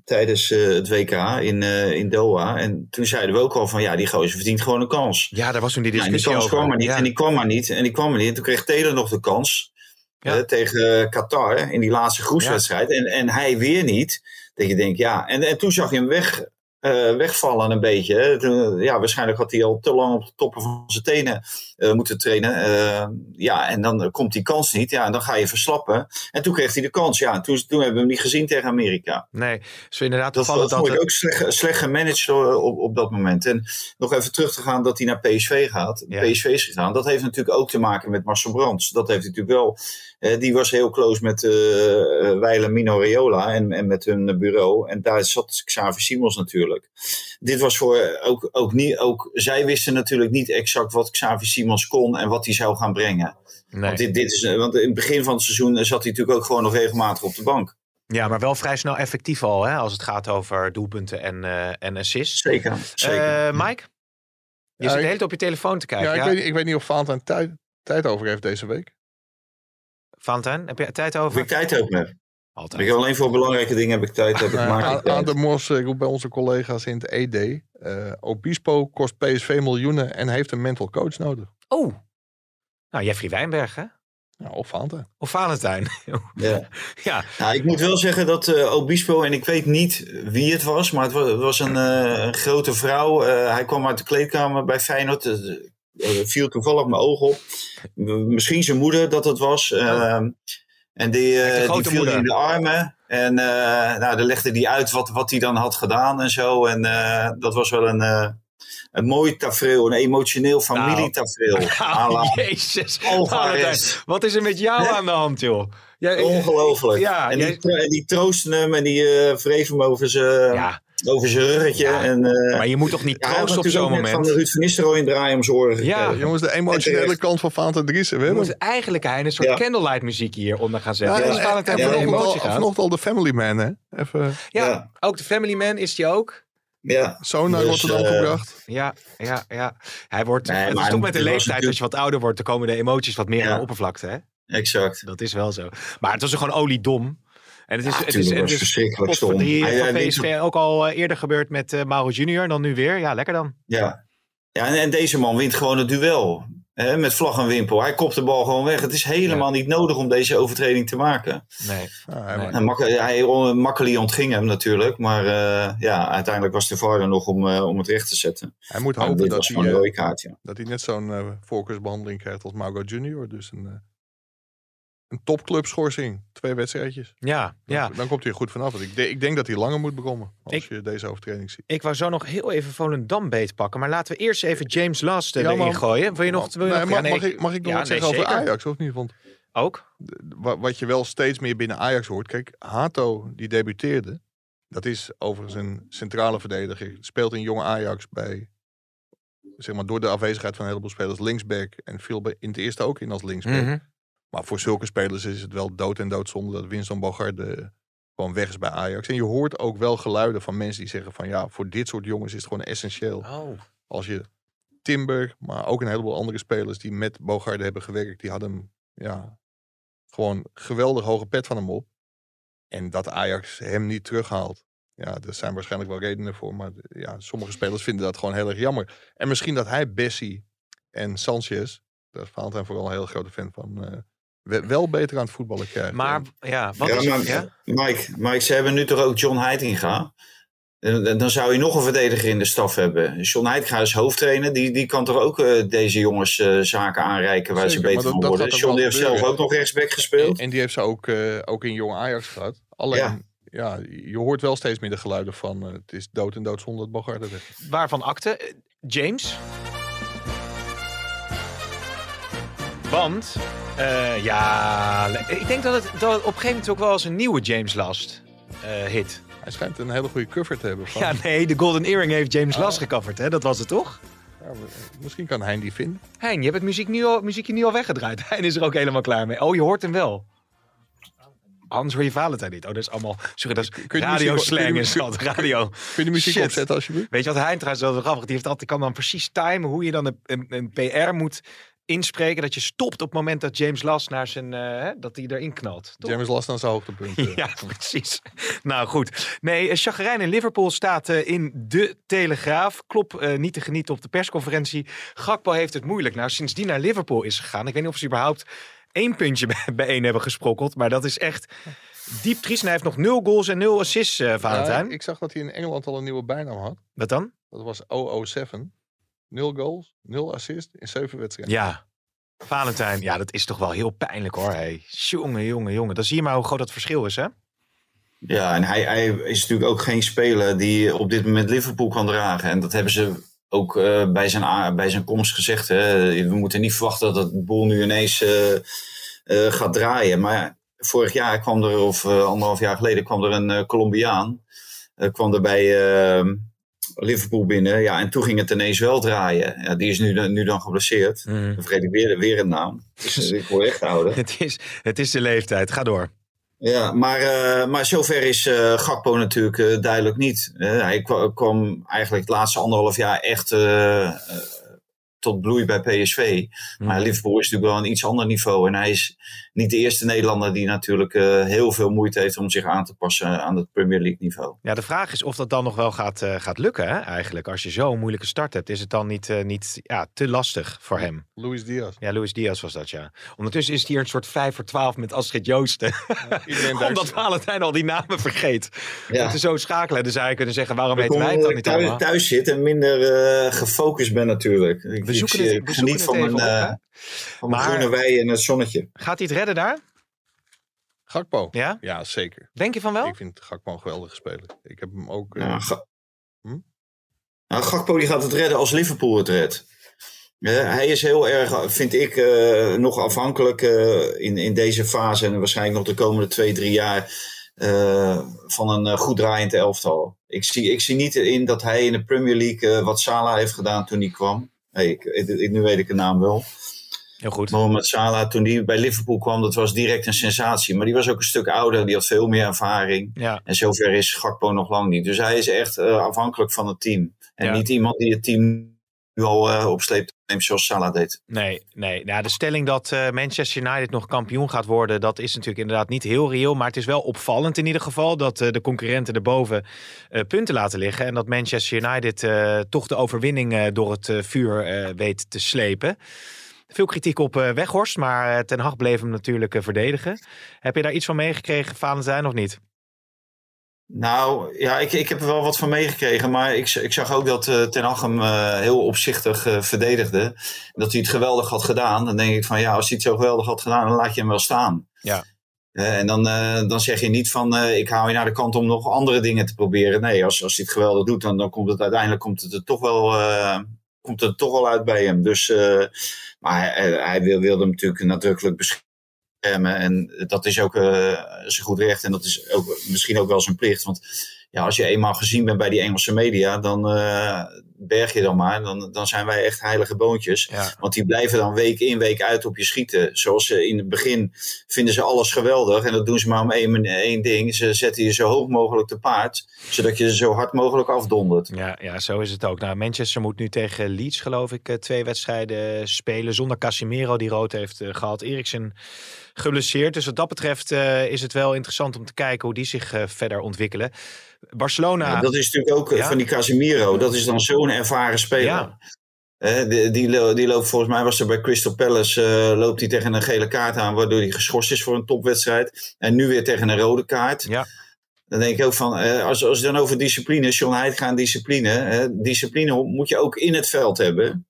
tijdens eh, het WK in, eh, in Doha. En toen zeiden we ook al van ja, die gozer verdient gewoon een kans. Ja, daar was toen die Nou, die discussie kans over. kwam maar niet. Ja. En die kwam maar niet. En die kwam maar niet. En toen kreeg Taylor nog de kans. Ja. tegen Qatar in die laatste groepswedstrijd. En, en hij weer niet. Dat je denkt, ja. En, en toen zag je hem weg, eh, wegvallen een beetje. hè. Ja, waarschijnlijk had hij al te lang op de toppen van zijn tenen eh, moeten trainen. Eh, ja, en dan komt die kans niet. Ja, en dan ga je verslappen. En toen kreeg hij de kans. Ja, en toen, toen hebben we hem niet gezien tegen Amerika. Nee, dus inderdaad Dat, dat dat... vond ik ook slecht, slecht gemanaged op, op dat moment. En nog even terug te gaan dat hij naar PSV gaat. Ja. PSV is gegaan. Dat heeft natuurlijk ook te maken met Marcel Brands. Dat heeft natuurlijk wel. Eh, die was heel close met eh eh, Weile Mino Raiola en, en met hun bureau. En daar zat Xavi Simons natuurlijk. Dit was voor ook, ook niet. Ook, zij wisten natuurlijk niet exact wat Xavi Simons kon en wat hij zou gaan brengen. Nee. Want, dit, dit is, want in het begin van het seizoen zat hij natuurlijk ook gewoon nog regelmatig op de bank. Ja, maar wel vrij snel effectief al, hè, als het gaat over doelpunten en, eh, en assists. Zeker. zeker. Eh, Mike? Je Ja, zit de ik- hele tijd op je telefoon te kijken. Ja, Ja, ik, weet, ik weet niet of Valentijn tijd, tijd over heeft deze week. Valentijn, heb je tijd over? ik tijd ook heb. Altijd. Ik heb alleen voor belangrijke dingen heb ik tijd. Heb ik Uh, maak ik aan, de Mos eh, roept bij onze collega's in het ED. eh, Obispo kost PSV miljoenen en heeft een mental coach nodig. Oh, nou Jeffrey Wijnberg, hè? Ja, of Valentijn. Of Valentijn. [LAUGHS] Ja. ja, Nou, ik moet wel zeggen dat eh, Obispo, en ik weet niet wie het was, maar het was, het was een, eh, een grote vrouw. Eh, hij kwam uit de kleedkamer bij Feyenoord. Eh, viel toevallig mijn oog op. Misschien zijn moeder dat het was. Eh, en die, eh, die viel moeder. in de armen. En eh nou, dan legde hij uit wat, wat hij dan had gedaan en zo. En dat was wel een, een mooi tafereel, een emotioneel familietafereel. [LAUGHS] à la jezus. Alvarez. Valentijn, wat is er met jou aan de hand, joh? Jij, Ongelooflijk. Ja, en, jij- die, en die troosten hem en die eh wreef hem over zijn ja, over zijn ruggetje. Ja, en, eh, maar je moet toch niet ja, troosten op zo'n moment? van Ruud van Nistelrooy een draai om zijn oren Ja. gekregen. Jongens, de emotionele kant van Valentijn Driessen. We We hebben moeten eigenlijk hij een soort Ja. candlelight muziek hieronder gaan Ja, zetten. Valentijn en de vanochtend emotie al, gaat. vanochtend al de Family Man, hè? Even Ja, Ja. ook de Family Man is die ook. Ja. zo naar Dus, Rotterdam eh, gebracht. Ja, ja, ja. Hij wordt, Nee, het is toch met de leeftijd, als je wat ouder wordt, dan komen de emoties wat meer Ja. aan de oppervlakte. Hè? Exact. Dat is wel zo. Maar het was gewoon oliedom. En het is, Ja, het is, het verschrikkelijk stom. hij weet PSV ook al eh, eerder gebeurd met eh Mauro Junior, dan nu weer. Ja, lekker dan. Ja. ja en, en deze man wint gewoon het duel. Hè, met vlag en wimpel. Hij kopt de bal gewoon weg. Het is helemaal niet nodig om deze overtreding te maken. Nee. Ja, hij- Nee. En Mak- hij, Makkeli ontving hem natuurlijk. Maar eh, ja, uiteindelijk was de VAR er nog om, eh, om het recht te zetten. hij moet hopen dat hij, gewoon een rode kaart. Ja. dat hij net zo'n eh, voorkeursbehandeling krijgt als Margot Junior. Dus een, eh, een topclubschorsing. Twee wedstrijdjes. Ja, ja. Dan komt hij er goed vanaf. Want ik, de- ik denk dat hij langer moet bekomen. Als Ik- je deze overtreding ziet. Ik wou zo nog heel even Volendam beetpakken. Maar laten we eerst even James Last eh, Ja, erin gooien. Wil je nog... Wil je Nee, nog mag, ja, nee, mag ik, mag ik nog ja, wat nee, zeggen over. Ajax of niet? Want Ook? wa- wat je wel steeds meer binnen Ajax hoort. Kijk, Hato die debuteerde. Dat is overigens een centrale verdediger. Speelt in jonge Ajax bij, zeg maar, door de afwezigheid van een heleboel spelers linksback. En viel bij, in het eerste ook in als linksback. Mhm. Maar voor zulke spelers is het wel dood en doodzonde dat Winston Bogarde gewoon weg is bij Ajax. En je hoort ook wel geluiden van mensen die zeggen van ja, voor dit soort jongens is het gewoon essentieel. Oh. Als je Timber, maar ook een heleboel andere spelers die met Bogarde hebben gewerkt, die hadden hem, ja, gewoon geweldig hoge pet van hem op. En dat Ajax hem niet terughaalt. Ja, er zijn waarschijnlijk wel redenen voor. Maar ja, sommige spelers vinden dat gewoon heel erg jammer. En misschien dat hij Bessie en Sanchez, daar is Valentijn vooral een heel grote fan van, eh, wel beter aan het voetballen krijgen. Maar ja, wat ja, is maar, het? Ja? Mike, Mike, ze hebben nu toch ook John Heitinga. Dan zou je nog een verdediger in de staf hebben. John Heitinga is hoofdtrainer. Die, die kan toch ook eh, deze jongens eh, zaken aanreiken waar Zeker, ze beter dat- van worden. John die heeft zelf ook nog rechtsback gespeeld. en die heeft ze ook, eh, ook in jonge Ajax gehad. Alleen, ja. je hoort wel steeds meer de geluiden van het is dood en doodzonde dat Bogarde weg is. Waarvan akte? James? Want, eh, ja, ik denk dat het, dat het op een gegeven moment ook wel als een nieuwe James Last eh, hit. Hij schijnt een hele goede cover te hebben. Van, Ja, nee, de Golden Earring heeft James Oh. Last gecoverd, hè? Dat was het toch? ja, we- misschien kan hij die vinden. Hein, je hebt het muziek nu al, muziekje nu al weggedraaid. [LAUGHS] Hein is er ook helemaal klaar mee. Oh, je hoort hem wel. Anders hoor je Valentijn niet. Oh, dat is allemaal... Sorry, dat is Kun je muziek- kun je- is dat. Radio. Kun je de muziek Shit. opzetten alsjeblieft? Weet je wat hij trouwens wel grappig? Die heeft altijd, kan dan precies timen hoe je dan een, een, een PR moet inspreken dat je stopt op het moment dat James Last naar zijn, hè, dat hij erin knalt. Toch? James Last aan zijn hoogtepunt. [LAUGHS] eh. Ja, precies. Nou goed. Nee, eh, chagrijn in Liverpool staat in de Telegraaf. Klop niet te genieten op de persconferentie. Gakpo heeft het moeilijk. Nou, sinds die naar Liverpool is gegaan. Ik weet niet of ze überhaupt één puntje [LAUGHS] bij- bijeen hebben gesprokkeld. Maar dat is echt diep triest. En hij heeft nog nul goals en nul assists, eh Valentijn. Ja, ik zag dat hij in Engeland al een nieuwe bijnaam had. Wat dan? Dat was 007. Nul goals, nul assist in zeven wedstrijden. Ja. Valentijn, ja, dat is toch wel heel pijnlijk hoor. Hey. Jongen, jongen, jongen. Dan zie je maar hoe groot dat verschil is, hè? Ja, en hij, hij is natuurlijk ook geen speler die op dit moment Liverpool kan dragen. En dat hebben ze ook eh, bij, zijn, bij zijn komst gezegd. Hè. We moeten niet verwachten dat het boel nu ineens eh, eh, gaat draaien. Maar vorig jaar kwam er, of anderhalf jaar geleden, kwam er een Colombiaan. eh, kwam er bij Liverpool binnen. Ja, en toen ging het ineens wel draaien. Ja, die is nu, dan- nu dan geblesseerd. Dan vergeet ik weer, weer een naam. Dus ik word echt ouder. [LAUGHS] Het is, het is de leeftijd. Ga door. Ja, maar, eh, maar zover is eh, Gakpo natuurlijk eh, duidelijk niet. Eh, hij kwa- kwam eigenlijk het laatste anderhalf jaar echt eh, eh, tot bloei bij PSV. Maar Liverpool is natuurlijk wel een iets ander niveau. En hij is niet de eerste Nederlander die natuurlijk eh, heel veel moeite heeft om zich aan te passen aan het Premier League niveau. Ja, de vraag is of dat dan nog wel gaat, eh, gaat lukken, hè, eigenlijk. Als je zo'n moeilijke start hebt, is het dan niet, eh, niet ja, te lastig voor hem? Luis Diaz. Ja, Luis Diaz was dat, ja. Ondertussen is het hier een soort 5 voor 12 met Astrid Joosten. Iedereen [LAUGHS] duikt- Omdat Valentijn al die namen vergeet. Ja. Moeten zo schakelen. Zou je kunnen zeggen, waarom Ik weten wij het dan niet thuis, allemaal? thuis zit en minder eh, gefocust ben natuurlijk. Ik, Ik het, ik we geniet zoeken het van even mijn, op, eh, van mijn groene wei en het zonnetje. Gaat hij het redden daar? Gakpo. Ja? Ja, zeker. Denk je van wel? Ik vind Gakpo een geweldige speler. Ik heb hem ook... eh, Ga- Hm? Nou, Gakpo die gaat het redden als Liverpool het redt. Ja, hij is heel erg, vind ik, eh, nog afhankelijk eh, in, in deze fase en waarschijnlijk nog de komende twee, drie jaar eh, van een eh, goed draaiend elftal. Ik zie, ik zie niet in dat hij in de Premier League wat Salah heeft gedaan toen hij kwam. Hey, ik, ik- nu weet ik de naam wel. Heel goed. Mohamed Salah, toen hij bij Liverpool kwam, dat was direct een sensatie. Maar die was ook een stuk ouder, die had veel meer ervaring. Ja. En zover is Gakpo nog lang niet. Dus hij is echt eh, afhankelijk van het team. En Ja. niet iemand die het team nu al eh, op sleep neemt zoals Salah deed. Nee, nee. Nou, de stelling dat eh, Manchester United nog kampioen gaat worden, dat is natuurlijk inderdaad niet heel reëel. Maar het is wel opvallend in ieder geval dat eh, de concurrenten erboven punten laten liggen. En dat Manchester United toch de overwinning door het vuur weet te slepen. Veel kritiek op Weghorst, maar Ten Hag bleef hem natuurlijk verdedigen. Heb je daar iets van meegekregen, Valentijn, of niet? Nou, ja, ik, ik heb er wel wat van meegekregen. Maar ik, ik zag ook dat eh Ten Hag hem eh, heel opzichtig eh, verdedigde. Dat hij het geweldig had gedaan. Dan denk ik van ja, als hij het zo geweldig had gedaan, dan laat je hem wel staan. Ja. En dan, dan zeg je niet van ik hou je naar de kant om nog andere dingen te proberen. Nee, als, als hij het geweldig doet, dan, dan komt het uiteindelijk komt het er toch wel, komt het er toch wel uit bij hem. Dus, maar hij, hij wil- wilde hem natuurlijk nadrukkelijk beschermen. En dat is ook eh, zijn goed recht. En dat is ook misschien ook wel zijn plicht. Want ja, als je eenmaal gezien bent bij die Engelse media, dan eh, berg je dan maar. Dan, dan zijn wij echt heilige boontjes. Ja. Want die blijven dan week in, week uit op je schieten. Zoals ze in het begin vinden ze alles geweldig. En dat doen ze maar om één, één ding. Ze zetten je zo hoog mogelijk te paard. Zodat je ze zo hard mogelijk afdondert. Ja, ja, zo is het ook. Nou, Manchester moet nu tegen Leeds, geloof ik, eh, twee wedstrijden spelen. Zonder Casimiro, die rood heeft eh, gehad. Eriksen geblesseerd. Dus wat dat betreft eh, is het wel interessant om te kijken hoe die zich eh, verder ontwikkelen. Barcelona. Ja, dat is natuurlijk ook eh, Ja. van die Casemiro. Dat is dan zo'n ervaren speler. Ja. Die, die, lo- die loopt volgens mij was er bij Crystal Palace loopt hij tegen een gele kaart aan waardoor hij geschorst is voor een topwedstrijd en nu weer tegen een rode kaart. Ja. Dan denk ik ook van eh, als, als je dan over discipline, John Heidt aan discipline, discipline moet je ook in het veld hebben.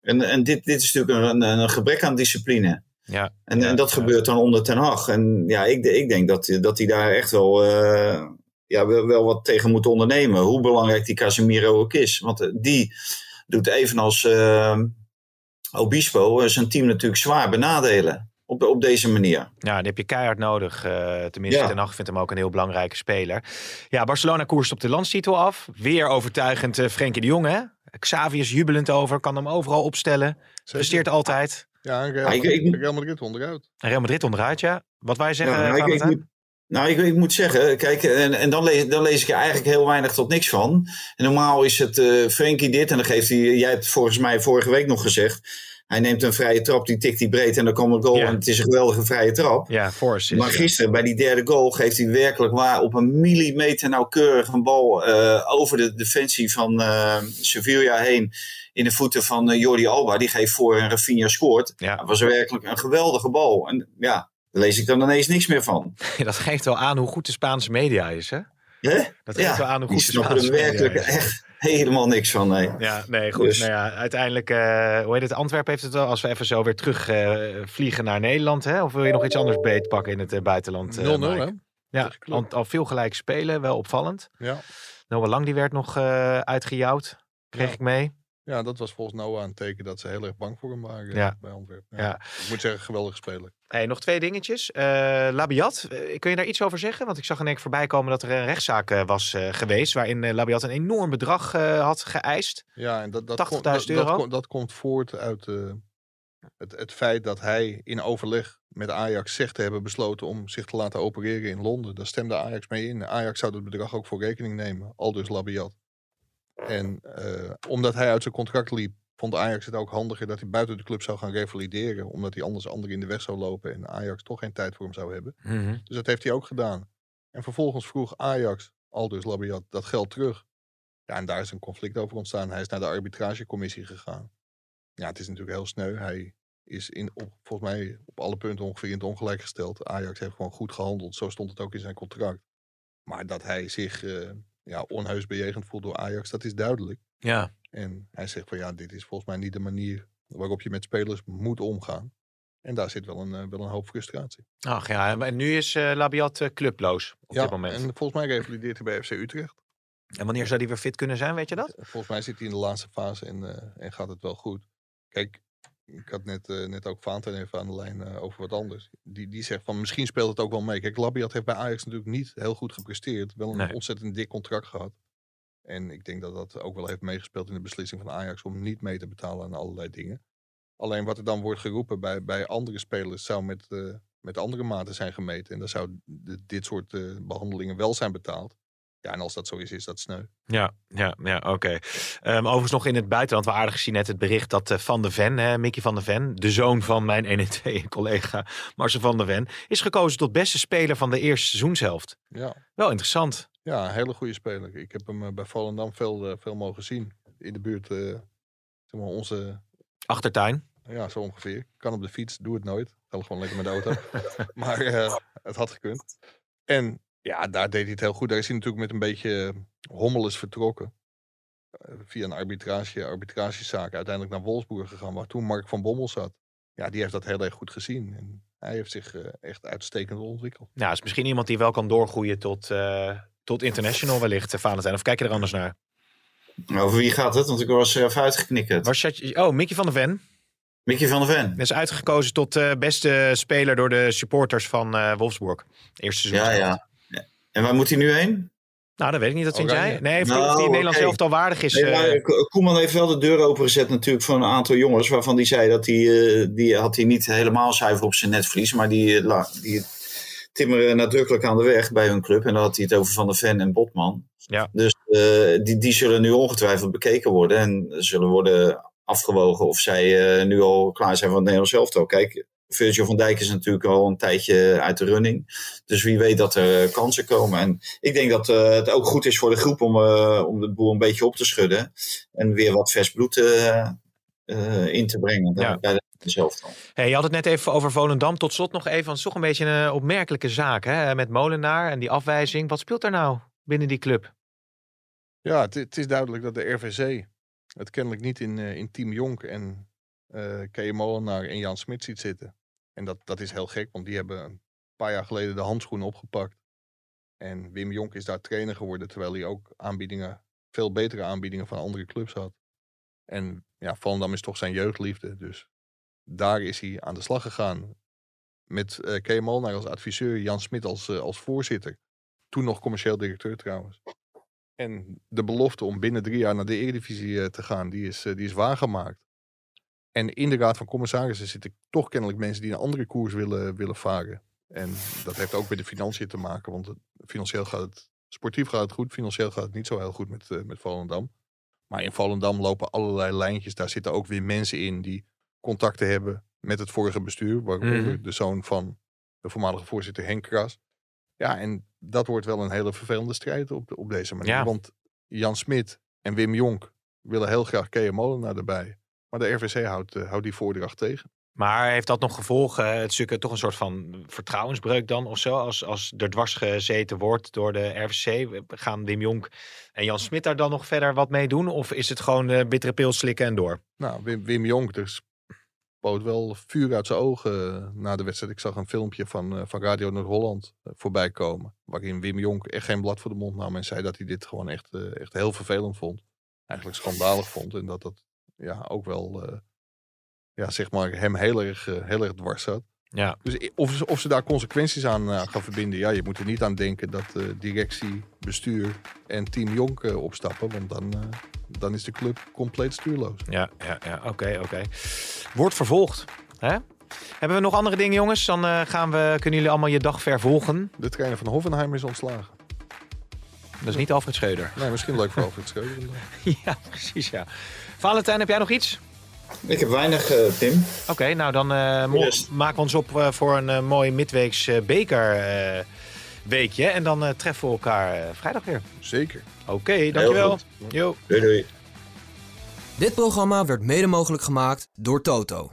En, en dit, dit is natuurlijk een, een gebrek aan discipline. Ja, En, ja, en dat ja. gebeurt dan onder Ten Hag. En ja, ik, ik denk dat, dat hij daar echt wel, eh, ja, wel, wel wat tegen moet ondernemen. Hoe belangrijk die Casemiro ook is. Want eh, die doet evenals eh, Obispo eh, zijn team natuurlijk zwaar benadelen. Op, op deze manier. Ja, die heb je keihard nodig. eh, tenminste, Ja. Ten Hag vindt hem ook een heel belangrijke speler. Ja, Barcelona koerst op de landstitel af. Weer overtuigend Frenkie de Jong, hè? Xavi is jubelend over, kan hem overal opstellen. Presteert altijd. Ja, en Real, Ah, ik- ik- Real Madrid onderuit. En Real Madrid onderuit, ja. Wat wij zeggen, Ja, nou, ik, ik nou, ik, ik moet zeggen, kijk, en, en dan, lees, dan lees ik er eigenlijk heel weinig tot niks van. En normaal is het eh Frenkie dit, en dan geeft hij, jij hebt volgens mij vorige week nog gezegd, Hij neemt een vrije trap, die tikt die breed en dan komt een goal. En het is een geweldige vrije trap. Ja, Force. Maar gisteren bij die derde goal geeft hij werkelijk waar op een millimeter nauwkeurig een bal eh, over de defensie van eh, Sevilla heen in de voeten van eh, Jordi Alba. Die geeft voor en Rafinha scoort. Ja. Dat was werkelijk een geweldige bal. En ja, daar lees ik dan ineens niks meer van. [LAUGHS] Dat geeft wel aan hoe goed de Spaanse media is, hè? Dat geeft wel aan hoe goed de Spaanse media werkelijk is. echt helemaal niks van. Nee. Ja, nee, goed. Dus- Nou ja, uiteindelijk, eh, hoe heet het? Antwerpen heeft het wel. Als we even zo weer terug eh, vliegen naar Nederland, hè? Of wil je nog iets anders beetpakken in het eh, buitenland? 0-0 eh, Mike? hè? Ja, Club. al, al veel gelijk spelen, wel opvallend. Ja. Noah Lang die werd nog eh uitgejouwd, kreeg Ja. ik mee. Ja, dat was volgens Noah een teken dat ze heel erg bang voor hem waren eh, Ja. bij Antwerpen. Ja. Ik moet zeggen, geweldige speler. Hey, nog twee dingetjes. Eh, Labiat, eh, kun je daar iets over zeggen? Want ik zag in één keer voorbij komen dat er een rechtszaak eh, was geweest... waarin Labiat een enorm bedrag had geëist. Ja, en dat, dat, 80.000 komt- dat, euro? dat, komt- dat komt voort uit het, het feit dat hij in overleg met Ajax zegt te hebben besloten om zich te laten opereren in Londen. Daar stemde Ajax mee in. Ajax zou dat bedrag ook voor rekening nemen, al dus Labiat. En eh, omdat hij uit zijn contract liep, vond Ajax het ook handiger dat hij buiten de club zou gaan revalideren. Omdat hij anders anderen in de weg zou lopen en Ajax toch geen tijd voor hem zou hebben. Dus dat heeft hij ook gedaan. En vervolgens vroeg Ajax, Aldus Labiat, dat geld terug. Ja, en daar is een conflict over ontstaan. Hij is naar de arbitragecommissie gegaan. Ja, het is natuurlijk heel sneu. Hij is in, op, volgens mij op alle punten ongeveer in het ongelijk gesteld. Ajax heeft gewoon goed gehandeld. Zo stond het ook in zijn contract. Maar dat hij zich eh, ja, onheus bejegend voelt door Ajax, dat is duidelijk. Ja, En hij zegt van ja, dit is volgens mij niet de manier waarop je met spelers moet omgaan. En daar zit wel een, eh, wel een hoop frustratie. ach ja. En nu is eh, Labiat eh, clubloos op ja, dit moment. en volgens mij revalideert hij bij FC Utrecht. En wanneer zou hij weer fit kunnen zijn, weet je dat? Volgens mij zit hij in de laatste fase en, en gaat het wel goed. Kijk, ik had net, eh, net ook Vaanten even aan de lijn eh, over wat anders. Die, die zegt van misschien speelt het ook wel mee. Kijk, Labiat heeft bij Ajax natuurlijk niet heel goed gepresteerd. Wel een Nee. ontzettend dik contract gehad. En ik denk dat dat ook wel heeft meegespeeld in de beslissing van Ajax om niet mee te betalen aan allerlei dingen. Alleen wat er dan wordt geroepen bij, bij andere spelers zou met, eh, met andere maten zijn gemeten. En dan zou de- dit soort eh, behandelingen wel zijn betaald. Ja, en als dat zo is, is dat sneu. Ja, ja, ja oké. Ehm, overigens nog in het buitenland, we aardig gezien net het bericht dat eh, Van de Ven, hè, Mickey van de Ven, de zoon van mijn 1-2-collega [LAUGHS] Marcel van der Ven, is gekozen tot beste speler van de eerste seizoenshelft. Ja. Wel interessant. Ja, een hele goede speler. Ik heb hem eh, bij Volendam veel, eh, veel mogen zien. In de buurt, zeg maar, onze, Achtertuin. ja, zo ongeveer. Kan op de fiets, doe het nooit. Ga gewoon lekker met de auto. [LAUGHS] maar het had gekund. En ja, daar deed hij het heel goed. Daar is hij natuurlijk met een beetje hommeles vertrokken. Eh, via een arbitrage, arbitragezaak uiteindelijk naar Wolfsburg gegaan, waar toen Mark van Bommel zat. Ja, die heeft dat heel erg goed gezien. En hij heeft zich eh, echt uitstekend ontwikkeld. Nou, is misschien iemand die wel kan doorgroeien tot, eh, tot international wellicht, eh, Valentijn. Of kijk je er anders naar? Nou, Over wie gaat het? Want ik was er even uitgeknikkerd. Je? Oh, Mickey van der Ven. Mickey van der Ven. is uitgekozen tot eh, beste speler door de supporters van eh, Wolfsburg. Eerste seizoen. Ja, ja. En waar moet hij nu heen? Nou, dat weet ik niet. Dat vind Oranje. jij? Nee, of die- Nou, of die in Nederland zelf al waardig is. Nee, maar eh, Ko- Koeman heeft wel de deur opengezet natuurlijk voor een aantal jongens. Waarvan die zei dat hij, eh, die had hij niet helemaal zuiver op zijn netvlies. Maar die, eh, la- die timmeren nadrukkelijk aan de weg bij hun club. En dan had hij het over Van der Ven en Botman. Ja. Dus eh, die, die zullen nu ongetwijfeld bekeken worden. En zullen worden afgewogen of zij eh, nu al klaar zijn voor het Nederlands elftal. Kijk, Virgil van Dijk is natuurlijk al een tijdje uit de running. Dus wie weet dat er eh, kansen komen. En ik denk dat eh, het ook goed is voor de groep om, eh, om de boel een beetje op te schudden. En weer wat vers bloed eh, eh, in te brengen Ja. bij. Hey, je had het net even over Volendam. Tot slot nog even, want het is toch een beetje een opmerkelijke zaak hè? met Molenaar en die afwijzing. Wat speelt er nou binnen die club? Ja, het, het is duidelijk dat de RVC het kennelijk niet in, eh, in Team Jonk en eh Kei Molenaar en Jan Smit ziet zitten. En dat, dat is heel gek, want die hebben een paar jaar geleden de handschoenen opgepakt. En Wim Jonk is daar trainer geworden, terwijl hij ook aanbiedingen, veel betere aanbiedingen van andere clubs had. En ja, Volendam is toch zijn jeugdliefde, dus daar is hij aan de slag gegaan. Met eh Kei Molenaar als adviseur, Jan Smit als, eh, als voorzitter. Toen nog commercieel directeur trouwens. En de belofte om binnen drie jaar naar de Eredivisie eh, te gaan, die is, die is waargemaakt. En in de Raad van Commissarissen zitten toch kennelijk mensen die een andere koers willen, willen varen. En dat heeft ook met de financiën te maken, want financieel gaat het, sportief gaat het goed, financieel gaat het niet zo heel goed met, eh, met Volendam. Maar in Volendam lopen allerlei lijntjes, daar zitten ook weer mensen in die contacten hebben met het vorige bestuur. Waaronder Mhm. de zoon van de voormalige voorzitter Henk Kras. Ja, en dat wordt wel een hele vervelende strijd op, de- op deze manier. Ja. Want Jan Smit en Wim Jonk willen heel graag Kea Molenaar erbij. Maar de RVC houdt, eh, houdt die voordracht tegen. Maar heeft dat nog gevolgen? Het is natuurlijk toch een soort van vertrouwensbreuk dan of zo? Als, als er dwars gezeten wordt door de RVC. Gaan Wim Jonk en Jan Smit daar dan nog verder wat mee doen? Of is het gewoon eh, bittere pil slikken en door? Nou, Wim, Wim Jonk, er spoot wel vuur uit zijn ogen eh, na de wedstrijd. Ik zag een filmpje van, eh, van Radio Noord-Holland eh, voorbij komen. Waarin Wim Jonk echt geen blad voor de mond nam. En zei dat hij dit gewoon echt, eh, echt heel vervelend vond. Eigenlijk schandalig vond. En dat dat ja, ook wel eh, ja, zeg maar hem heel erg, eh, heel erg dwars zat. Ja. Dus of, ze- of ze daar consequenties aan eh, gaan verbinden. Ja, je moet er niet aan denken dat directie, bestuur en team Jonk opstappen. Want dan, dan is de club compleet stuurloos. Ja, ja, ja. Oké, oké. Wordt vervolgd. Hè? Hebben we nog andere dingen, jongens? Dan gaan we, kunnen jullie allemaal je dag vervolgen. De trainer van Hoffenheim is ontslagen. Dat is niet Alfred Scheuder. Nee, misschien leuk voor Alfred Schreuder. [LAUGHS] ja, precies, ja. Valentijn, heb jij nog iets? Ik heb weinig, eh, Tim. Oké, nou dan eh, mo- Yes. maken we ons op eh, voor een eh, mooi midweeks eh, beker eh, weekje. En dan eh, treffen we elkaar eh, vrijdag weer. Zeker. Oké, dankjewel. Jo. Doei doei. Dit programma werd mede mogelijk gemaakt door Toto.